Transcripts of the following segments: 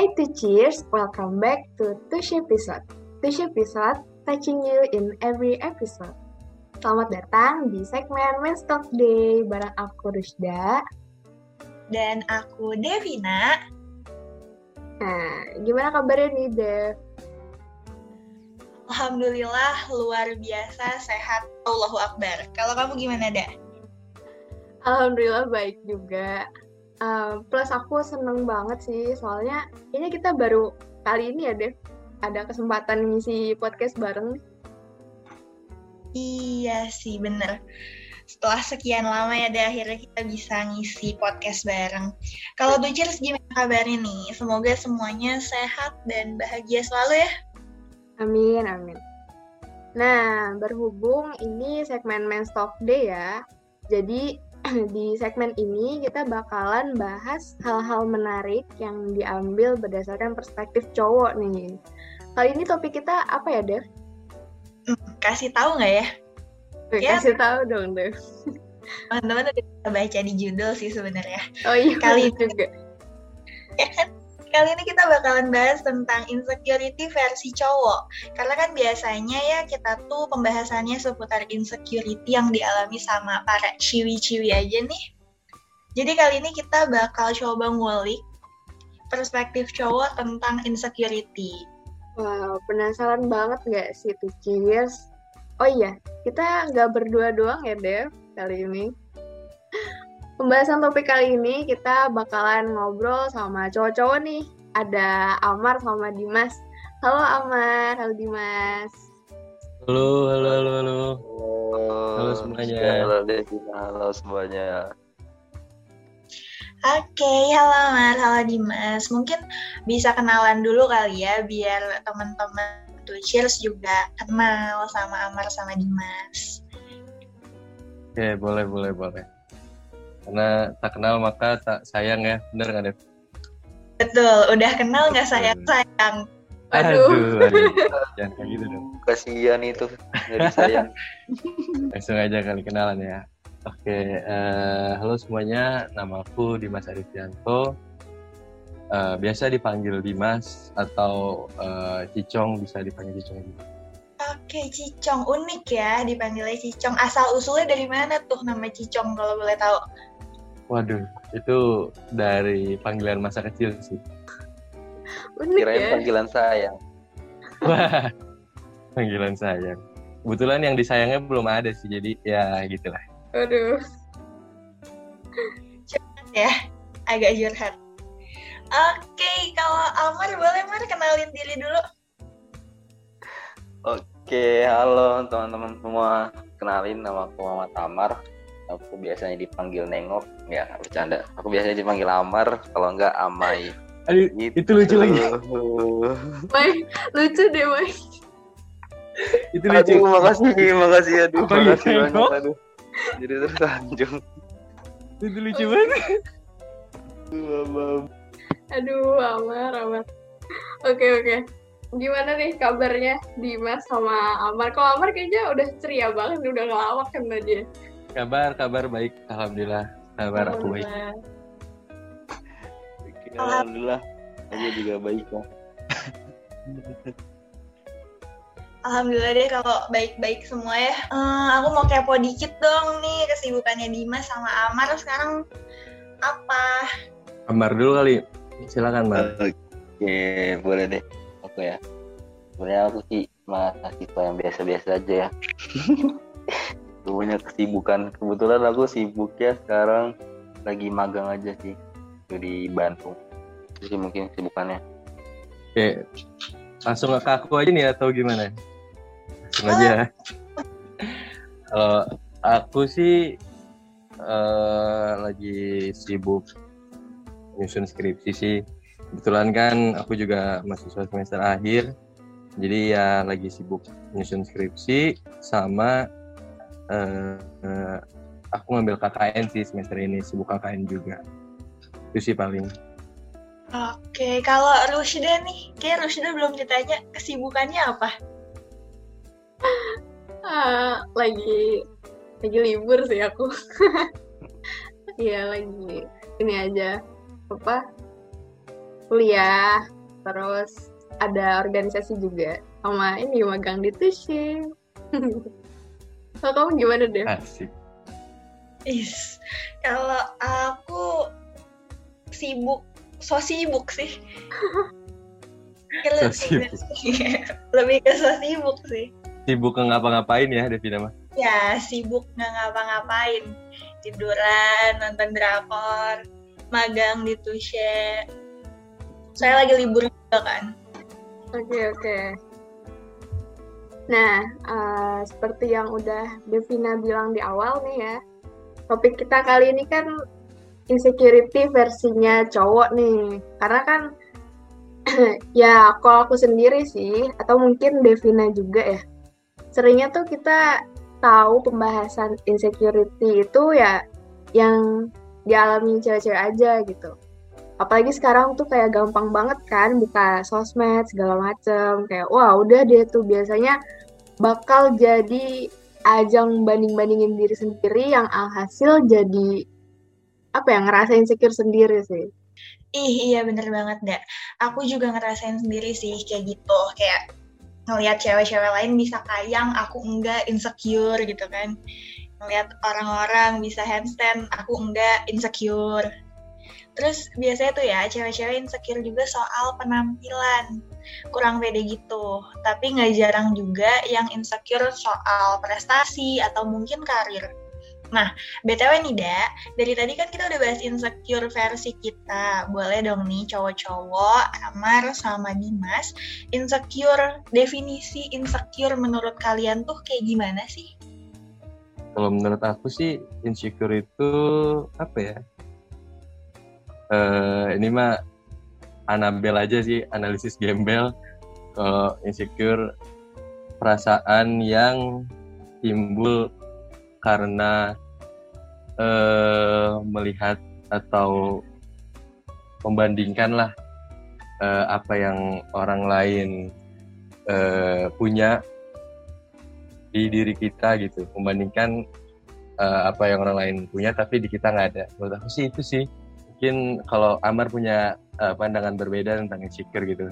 Hi to cheers, welcome back to Tush episode. Tush episode, touching you in every episode. Selamat datang di segmen Men's Talk Day bareng aku Rusda. Dan aku Devina. Nah, gimana kabarnya nih Dev? Alhamdulillah luar biasa sehat. Allahu Akbar. Kalau kamu gimana, Da? Alhamdulillah baik juga. Uh, plus aku seneng banget sih, soalnya ini kita baru kali ini ya, Dev, ada kesempatan ngisi podcast bareng. Iya sih, bener. Setelah sekian lama ya, deh, akhirnya kita bisa ngisi podcast bareng. Kalau Dujers gimana kabarnya nih? Semoga semuanya sehat dan bahagia selalu ya. Amin, amin. Nah, berhubung ini segmen Men's Talk Day ya, jadi di segmen ini kita bakalan bahas hal-hal menarik yang diambil berdasarkan perspektif cowok nih. Kali ini topik kita apa ya, Dev? Hmm, kasih tahu nggak ya? Wih, ya, kasih tahu dong, Dev. Teman-teman udah baca di judul sih sebenarnya. Oh iya, kali ini juga. Kali ini kita bakalan bahas tentang insecurity versi cowok. Karena kan biasanya ya kita tuh pembahasannya seputar insecurity yang dialami sama para ciwi-ciwi aja nih. Jadi kali ini kita bakal coba ngulik perspektif cowok tentang insecurity. Wow, penasaran banget nggak sih tuh? Oh iya, kita nggak berdua doang ya Dev kali ini. Pembahasan topik kali ini kita bakalan ngobrol sama cowok-cowok nih. Ada Amar sama Dimas. Halo Amar, halo Dimas. Halo, halo, halo, halo. Halo semuanya. Halo Devina, halo semuanya. Oke, okay, halo Amar, halo Dimas. Mungkin bisa kenalan dulu kali ya, biar teman-teman tuh Cheers juga kenal sama Amar sama Dimas. Oke, okay, boleh, boleh, boleh karena tak kenal maka tak sayang ya bener nggak Dev? Betul, udah kenal nggak sayang sayang. Aduh. aduh, aduh. jangan kayak gitu dong. Kasihan itu nggak disayang. Langsung aja kali kenalan ya. Oke, uh, halo semuanya, nama aku Dimas Arifianto. Uh, biasa dipanggil Dimas atau uh, Cicong bisa dipanggil Cicong juga. Oke, Cicong unik ya dipanggilnya Cicong. Asal usulnya dari mana tuh nama Cicong kalau boleh tahu? Waduh, itu dari panggilan masa kecil sih. Unik Kirain ya? panggilan sayang. Wah, panggilan sayang. Kebetulan yang disayangnya belum ada sih, jadi ya gitulah. Aduh. Curhat ya, agak curhat. Oke, kalau Amar boleh Mar kenalin diri dulu. Oke, halo teman-teman semua. Kenalin nama aku Muhammad Amar. Aku biasanya dipanggil Nengok. Ya, bercanda. Aku biasanya dipanggil Amar, kalau enggak Amai. Aduh, Gitu. itu lucu lagi. Mai, lucu deh Mai. itu lucu. Aduh, makasih, makasih aduh, Panggil makasih banyak Nengok. aduh. Jadi tersanjung. Itu lucu banget. Aduh, Amar, Amar. Oke, oke. Gimana nih kabarnya Dimas sama Amar? Kalau Amar kayaknya udah ceria banget, udah ngelawak kan tadi. Kabar, kabar baik. Alhamdulillah. Kabar aku baik. Alhamdulillah. Aku juga baik ya. Alhamdulillah deh kalau baik-baik semua ya. Eh, aku mau kepo dikit dong nih kesibukannya Dimas sama Amar sekarang apa? Amar dulu kali. Silakan, Mar. Oke, boleh deh. Aku ya. Sebenarnya aku sih mahasiswa yang biasa-biasa aja ya. Punya kesibukan. Kebetulan aku sibuk ya sekarang lagi magang aja sih di Bandung. Itu sih mungkin kesibukannya. Oke. Langsung ke aku aja nih atau gimana? Langsung aja. Kalau aku sih eh, lagi sibuk nyusun skripsi sih. Kebetulan kan aku juga mahasiswa semester akhir. Jadi ya lagi sibuk nyusun skripsi sama eh, eh, aku ngambil KKN sih semester ini, sibuk KKN juga. Itu sih paling. Oke, kalau Rushda nih, kayak Rushda belum ditanya kesibukannya apa? Ah, lagi lagi libur sih aku. Iya lagi ini aja apa kuliah, terus ada organisasi juga sama ini magang di Tushy. Kalau kamu gimana deh? Asik. Is, kalau aku sibuk, so sibuk sih. So sibuk. Lebih ke so sibuk sih. Sibuk ke ngapa-ngapain ya Devina mah? Ya, sibuk nggak ngapa-ngapain. Tiduran, nonton drakor, magang di Tushe. Saya lagi libur juga kan. Oke, oke. Nah, eh, seperti yang udah Devina bilang di awal nih ya, topik kita kali ini kan insecurity versinya cowok nih. Karena kan, ya kalau aku sendiri sih, atau mungkin Devina juga ya, seringnya tuh kita tahu pembahasan insecurity itu ya yang dialami cewek-cewek aja gitu apalagi sekarang tuh kayak gampang banget kan buka sosmed segala macem kayak wah udah dia tuh biasanya bakal jadi ajang banding-bandingin diri sendiri yang alhasil jadi apa ya ngerasa insecure sendiri sih Ih, iya bener banget, Dak. Aku juga ngerasain sendiri sih kayak gitu. Kayak ngelihat cewek-cewek lain bisa kayang, aku enggak insecure gitu kan. Ngelihat orang-orang bisa handstand, aku enggak insecure. Terus biasanya tuh ya cewek-cewek insecure juga soal penampilan. Kurang pede gitu. Tapi nggak jarang juga yang insecure soal prestasi atau mungkin karir. Nah, BTW nih, Da, dari tadi kan kita udah bahas insecure versi kita. Boleh dong nih cowok-cowok, Amar sama Dimas, insecure, definisi insecure menurut kalian tuh kayak gimana sih? Kalau menurut aku sih insecure itu apa ya? Eh ini mah Anabel aja sih analisis gembel. Kalau insecure perasaan yang timbul karena eh, melihat atau membandingkan lah eh, apa yang orang lain eh, punya di diri kita gitu. Membandingkan eh, apa yang orang lain punya tapi di kita nggak ada. Menurut aku sih itu sih mungkin kalau Amar punya eh, pandangan berbeda tentang insecure gitu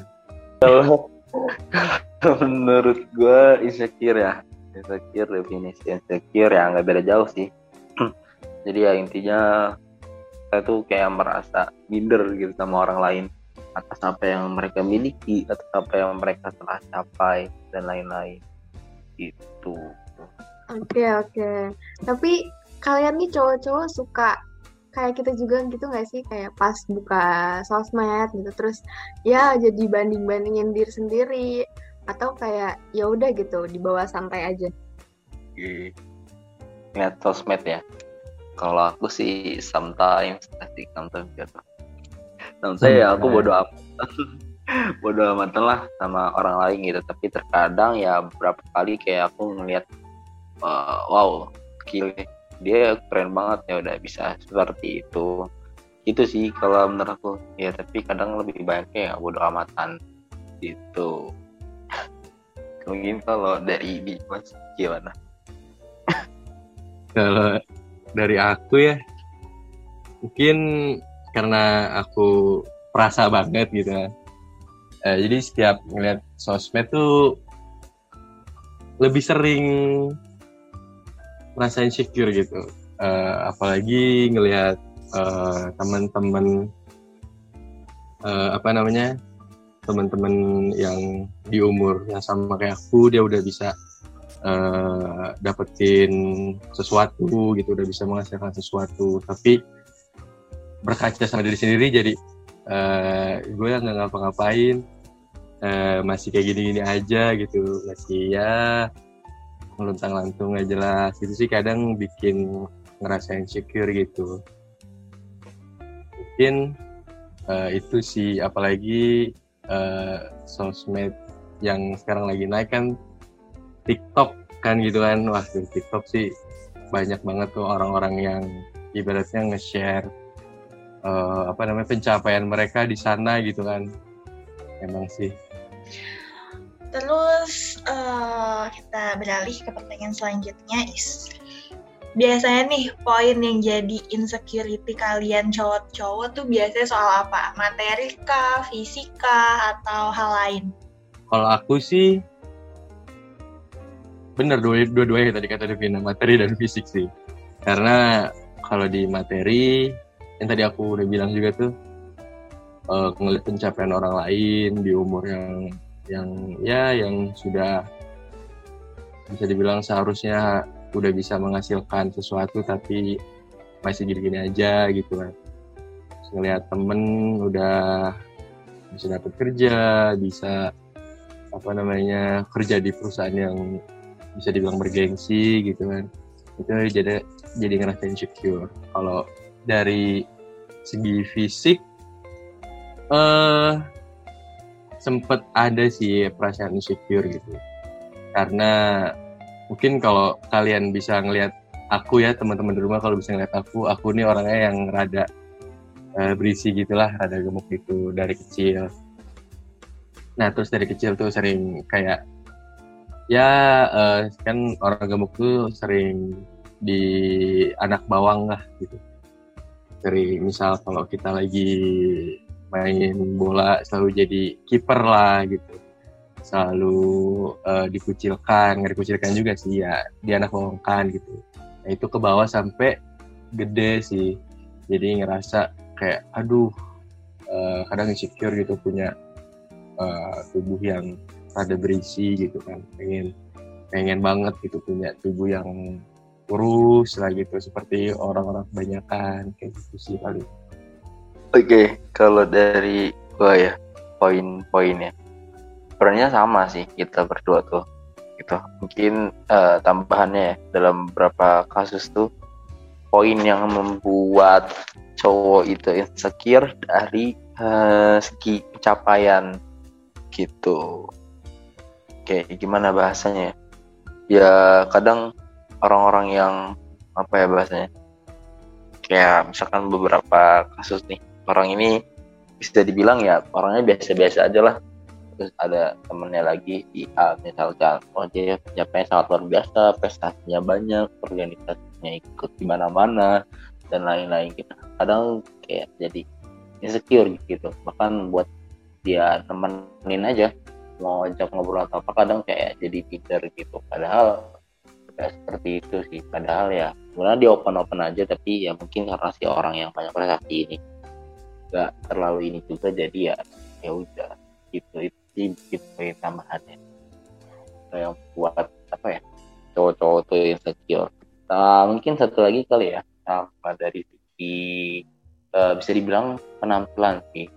Kalau menurut gue insecure ya, insecure definisi insecure ya nggak beda jauh sih. Jadi ya intinya saya tuh kayak merasa minder gitu sama orang lain atas apa yang mereka miliki, atas apa yang mereka telah capai dan lain-lain. Gitu. Oke oke. Tapi kalian nih cowok-cowok suka kayak kita juga gitu nggak sih kayak pas buka sosmed gitu terus ya jadi banding-bandingin diri sendiri atau kayak ya udah gitu dibawa santai aja. Oke. Lihat sosmed ya. Kalau aku sih sometimes, asik sometimes gitu. Sometimes ya aku bodo amat. bodo amatan lah sama orang lain gitu. Tapi terkadang ya beberapa kali kayak aku ngeliat uh, wow, skill dia keren banget ya udah bisa seperti itu. Itu sih kalau menurut aku. Ya tapi kadang lebih baiknya ya bodo amatan gitu. Mungkin kalau dari Dimas gimana? kalau dari aku ya mungkin karena aku perasa banget gitu kan Eh, jadi setiap ngeliat sosmed tuh lebih sering merasa insecure gitu. Eh, apalagi ngelihat eh, teman-teman eh, apa namanya teman-teman yang di umur yang sama kayak aku dia udah bisa eh, dapetin sesuatu gitu udah bisa menghasilkan sesuatu. Tapi berkaca sama diri sendiri jadi eh, gue nggak ngapa-ngapain eh, masih kayak gini-gini aja gitu. Masih ya meluntang lantung nggak jelas. Itu sih kadang bikin ngerasa insecure gitu. Mungkin eh, itu sih. Apalagi eh, sosmed yang sekarang lagi naik kan TikTok kan gitu kan. Wah di TikTok sih banyak banget tuh orang-orang yang ibaratnya nge-share eh, apa namanya pencapaian mereka di sana gitu kan. Emang sih Terus eh, kita beralih ke pertanyaan selanjutnya is biasanya nih poin yang jadi insecurity kalian cowok-cowok tuh biasanya soal apa? Materi kah, fisika, atau hal lain? Kalau aku sih bener dua-duanya tadi kata Devina materi dan fisik sih karena kalau di materi yang tadi aku udah bilang juga tuh uh, ngeliat pencapaian orang lain di umur yang yang ya yang sudah bisa dibilang seharusnya udah bisa menghasilkan sesuatu tapi masih gini-gini aja gitu kan. Ngelihat temen udah bisa dapat kerja bisa apa namanya kerja di perusahaan yang bisa dibilang bergengsi gitu kan. Itu jadi jadi ngerasa insecure. Kalau dari segi fisik eh uh, sempet ada sih perasaan insecure gitu. Karena mungkin kalau kalian bisa ngelihat aku ya teman-teman di rumah kalau bisa ngelihat aku aku ini orangnya yang rada uh, berisi gitulah rada gemuk gitu dari kecil. Nah terus dari kecil tuh sering kayak ya uh, kan orang gemuk tuh sering di anak bawang lah gitu. Dari misal kalau kita lagi main bola selalu jadi kiper lah gitu. Selalu uh, dikucilkan nggak dikucilkan juga sih ya di anak bawang kan gitu. Nah itu ke bawah sampai gede sih. Jadi ngerasa kayak aduh uh, kadang insecure gitu punya uh, tubuh yang rada berisi gitu kan. Pengen pengen banget gitu punya tubuh yang kurus lah gitu seperti orang-orang kebanyakan kayak gitu sih paling oke okay, kalau dari gua ya poin-poinnya. Perannya sama sih kita berdua tuh gitu. Mungkin uh, tambahannya ya, dalam beberapa kasus tuh poin yang membuat cowok itu insecure dari uh, segi pencapaian gitu. Kayak gimana bahasanya ya kadang orang-orang yang apa ya bahasanya? Kayak misalkan beberapa kasus nih orang ini bisa dibilang ya orangnya biasa-biasa aja lah. Terus ada temennya lagi di A misalkan oh dia pencapaian sangat luar biasa prestasinya banyak organisasinya ikut di mana-mana dan lain-lain gitu. Kadang kayak jadi insecure gitu. Bahkan buat dia temenin aja mau ajak ngobrol atau apa kadang kayak jadi pinter gitu. Padahal ya seperti itu sih. Padahal ya sebenarnya dia open open aja tapi ya mungkin karena si orang yang banyak prestasi ini nggak terlalu ini juga jadi ya ya udah gitu. Itu gitu tambahannya. Yang buat apa ya cowok-cowok tuh insecure. Nah, mungkin satu lagi kali ya sama dari segi uh, bisa dibilang penampilan sih.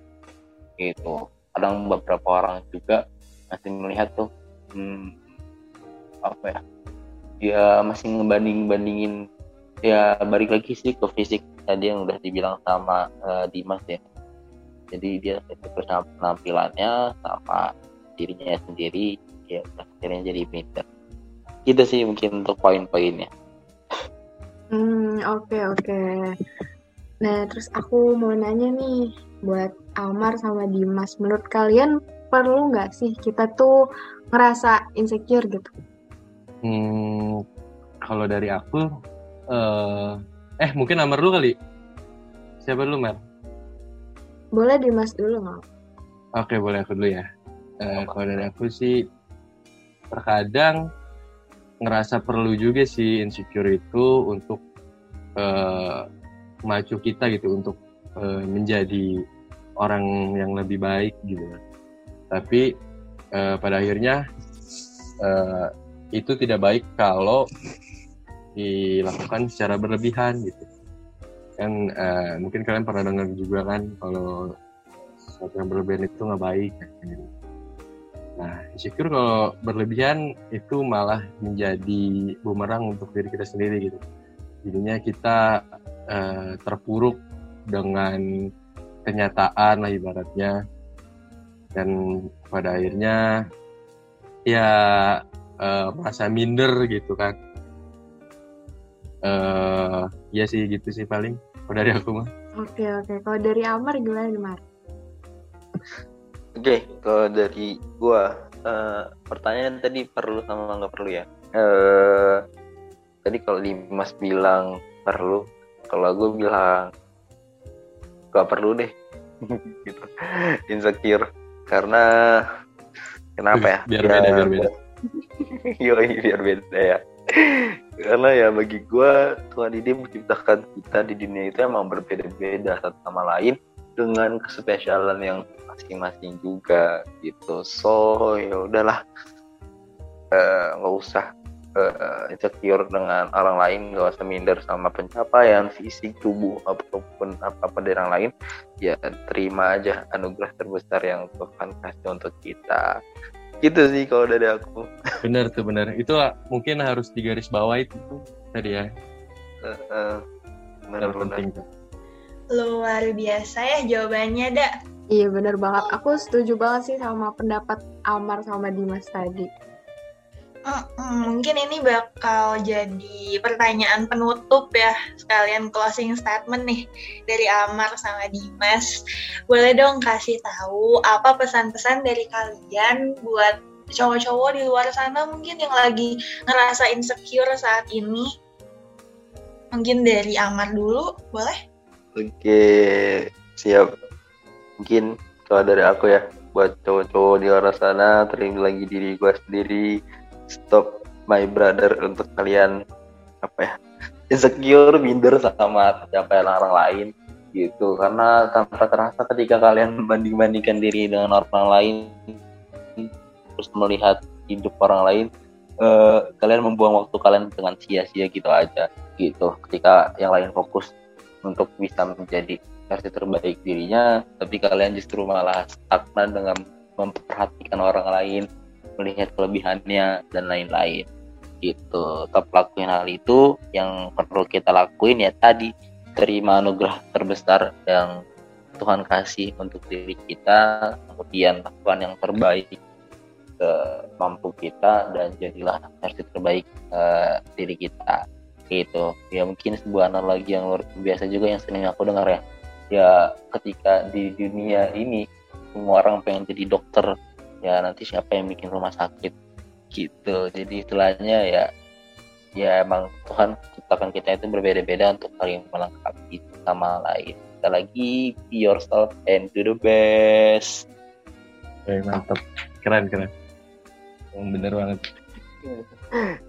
Gitu. Kadang beberapa orang juga masih melihat tuh hmm, apa ya dia masih ngebanding bandingin ya balik lagi sih ke fisik tadi yang udah dibilang sama uh, Dimas ya jadi dia bersama penampilannya sama dirinya sendiri ya akhirnya jadi pinter gitu sih mungkin untuk poin-poinnya hmm oke okay, oke okay. nah terus aku mau nanya nih buat Almar sama Dimas menurut kalian perlu nggak sih kita tuh ngerasa insecure gitu? Hmm, kalau dari aku, uh, eh mungkin Amar dulu kali. Siapa dulu, Mar? Boleh Dimas dulu nggak? Oke, boleh aku dulu ya. Uh, kalau dari aku sih, terkadang ngerasa perlu juga sih insecure itu untuk uh, maju kita gitu, untuk uh, menjadi orang yang lebih baik gitu tapi uh, pada akhirnya uh, itu tidak baik kalau dilakukan secara berlebihan gitu. Kan uh, mungkin kalian pernah dengar juga kan kalau sesuatu yang berlebihan itu nggak baik. Nah insecure kalau berlebihan itu malah menjadi bumerang untuk diri kita sendiri gitu. Jadinya kita uh, terpuruk dengan kenyataan lah ibaratnya. Dan pada akhirnya ya uh, merasa minder gitu kan uh, ya sih gitu sih paling. Kalau dari aku mah. Oke oke. Kalau dari Amar gimana Amar oke kalau dari gua uh, pertanyaan tadi perlu sama nggak perlu ya? Uh, tadi kalau Dimas bilang perlu kalau gue bilang gak perlu deh. Gitu. Insecure. Karena kenapa ya? Biar beda biar beda. Yoi, biar beda ya karena ya bagi gue Tuhan ini menciptakan kita di dunia itu emang berbeda-beda satu sama lain dengan kespesialan yang masing-masing juga gitu. So ya udahlah. Eh, nggak uh, usah uh, insecure dengan orang lain nggak usah minder sama pencapaian fisik tubuh apa pun apa apa dari orang lain ya terima aja anugerah terbesar yang Tuhan kasih untuk kita gitu sih kalau dari aku. Benar tuh benar itu mungkin harus digaris bawah itu tadi ya. Uh, uh, benar penting tuh. Luar biasa ya jawabannya dak. Iya benar banget. Aku setuju banget sih sama pendapat Amar sama Dimas tadi mungkin ini bakal jadi pertanyaan penutup ya sekalian closing statement nih dari Amar sama Dimas. Boleh dong kasih tahu apa pesan-pesan dari kalian buat cowok-cowok di luar sana mungkin yang lagi ngerasa insecure saat ini. Mungkin dari Amar dulu, boleh? Oke, siap. Mungkin kalau dari aku ya, buat cowok-cowok di luar sana, terima lagi diri gue sendiri, stop my brother untuk kalian apa ya insecure minder sama pencapaian orang lain gitu. Karena tanpa terasa ketika kalian membanding-bandingkan diri dengan orang lain terus melihat hidup orang lain uh, kalian membuang waktu kalian dengan sia-sia gitu aja gitu. Ketika yang lain fokus untuk bisa menjadi versi terbaik dirinya tapi kalian justru malah stagnan dengan memperhatikan orang lain melihat kelebihannya dan lain-lain. Gitu. Tetap lakuin hal itu yang perlu kita lakuin ya tadi terima anugerah terbesar yang Tuhan kasih untuk diri kita kemudian lakukan yang terbaik ke mampu kita dan jadilah versi terbaik uh, diri kita. Gitu. Ya mungkin sebuah analogi yang luar biasa juga yang sering aku dengar ya. Ya ketika di dunia ini semua orang pengen jadi dokter ya nanti siapa yang bikin rumah sakit? Gitu. Jadi istilahnya ya ya emang Tuhan ciptakan kita itu berbeda-beda untuk saling melengkapi sama lain. Kita lagi be yourself and do the best. Oke, mantap. Keren keren. Yang bener banget.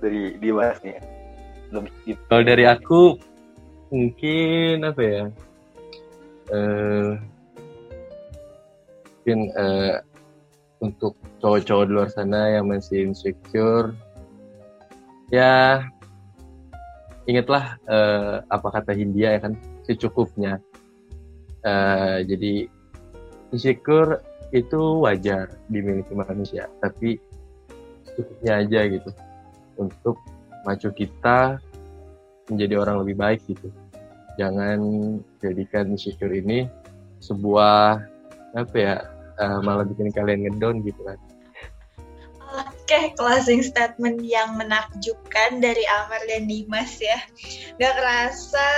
Dari Dimas nih. Lebih gitu. kalau dari aku mungkin apa ya? Uh, mungkin uh, untuk cowok-cowok di luar sana yang masih insecure ya ingatlah uh, apa kata Hindia ya kan secukupnya. Uh, jadi insecure itu wajar dimiliki manusia tapi cukupnya aja gitu untuk maju kita menjadi orang lebih baik gitu. Jangan jadikan insecure ini sebuah apa ya uh, malah bikin kalian ngedown gitu kan. Oke, closing statement yang menakjubkan dari Amar dan Dimas ya. Gak kerasa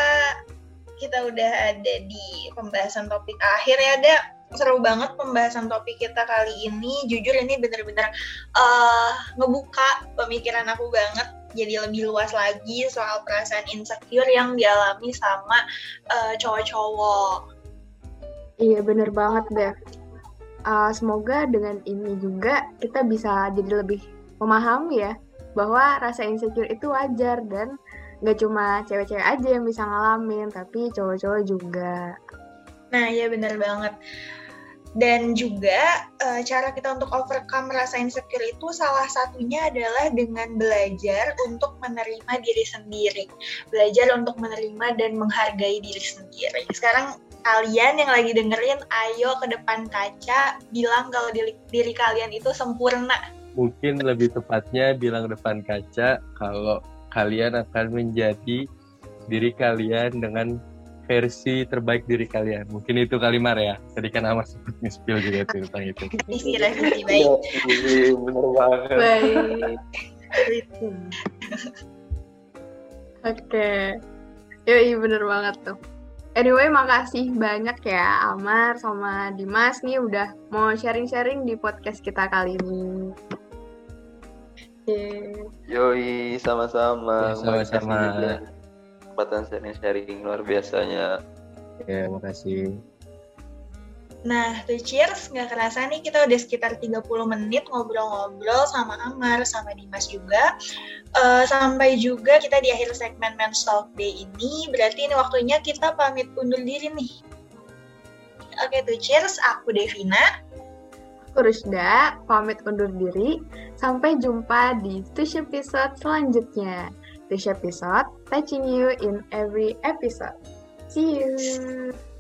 kita udah ada di pembahasan topik akhir ya, ada seru banget pembahasan topik kita kali ini. Jujur ini bener-bener uh, ngebuka pemikiran aku banget jadi lebih luas lagi soal perasaan insecure yang dialami sama uh, cowok-cowok. Iya bener banget deh uh, semoga dengan ini juga kita bisa jadi lebih memahami ya bahwa rasa insecure itu wajar dan nggak cuma cewek-cewek aja yang bisa ngalamin tapi cowok-cowok juga. Nah ya bener banget. Dan juga uh, cara kita untuk overcome rasa insecure itu salah satunya adalah dengan belajar untuk menerima diri sendiri. Belajar untuk menerima dan menghargai diri sendiri. Sekarang kalian yang lagi dengerin, ayo ke depan kaca, bilang kalau diri, diri kalian itu sempurna. Mungkin lebih tepatnya bilang depan kaca kalau kalian akan menjadi diri kalian dengan versi terbaik diri kalian. Mungkin itu kalimar ya. Tadi kan Amar sempat nge-spill juga tuh tentang itu. Revisi baik. Iya, bener banget. Baik. Oke. Okay. Yoi, bener banget tuh. Anyway, makasih banyak ya Amar sama Dimas nih udah mau sharing-sharing di podcast kita kali ini. Oke. Yoi, sama-sama. Ya, Kembali sama-sama. Kesempatan sharing-sharing luar biasanya. Ya, makasih. Nah, tuh cheers, nggak kerasa nih kita udah sekitar 30 menit ngobrol-ngobrol sama Amar, sama Dimas juga. Eh, sampai juga kita di akhir segmen Men's Talk Day ini, berarti ini waktunya kita pamit undur diri nih. Oke tuh cheers, aku Devina. Aku Rusda, pamit undur diri. Sampai jumpa di Tush episode selanjutnya. Tush episode, touching you in every episode. See you!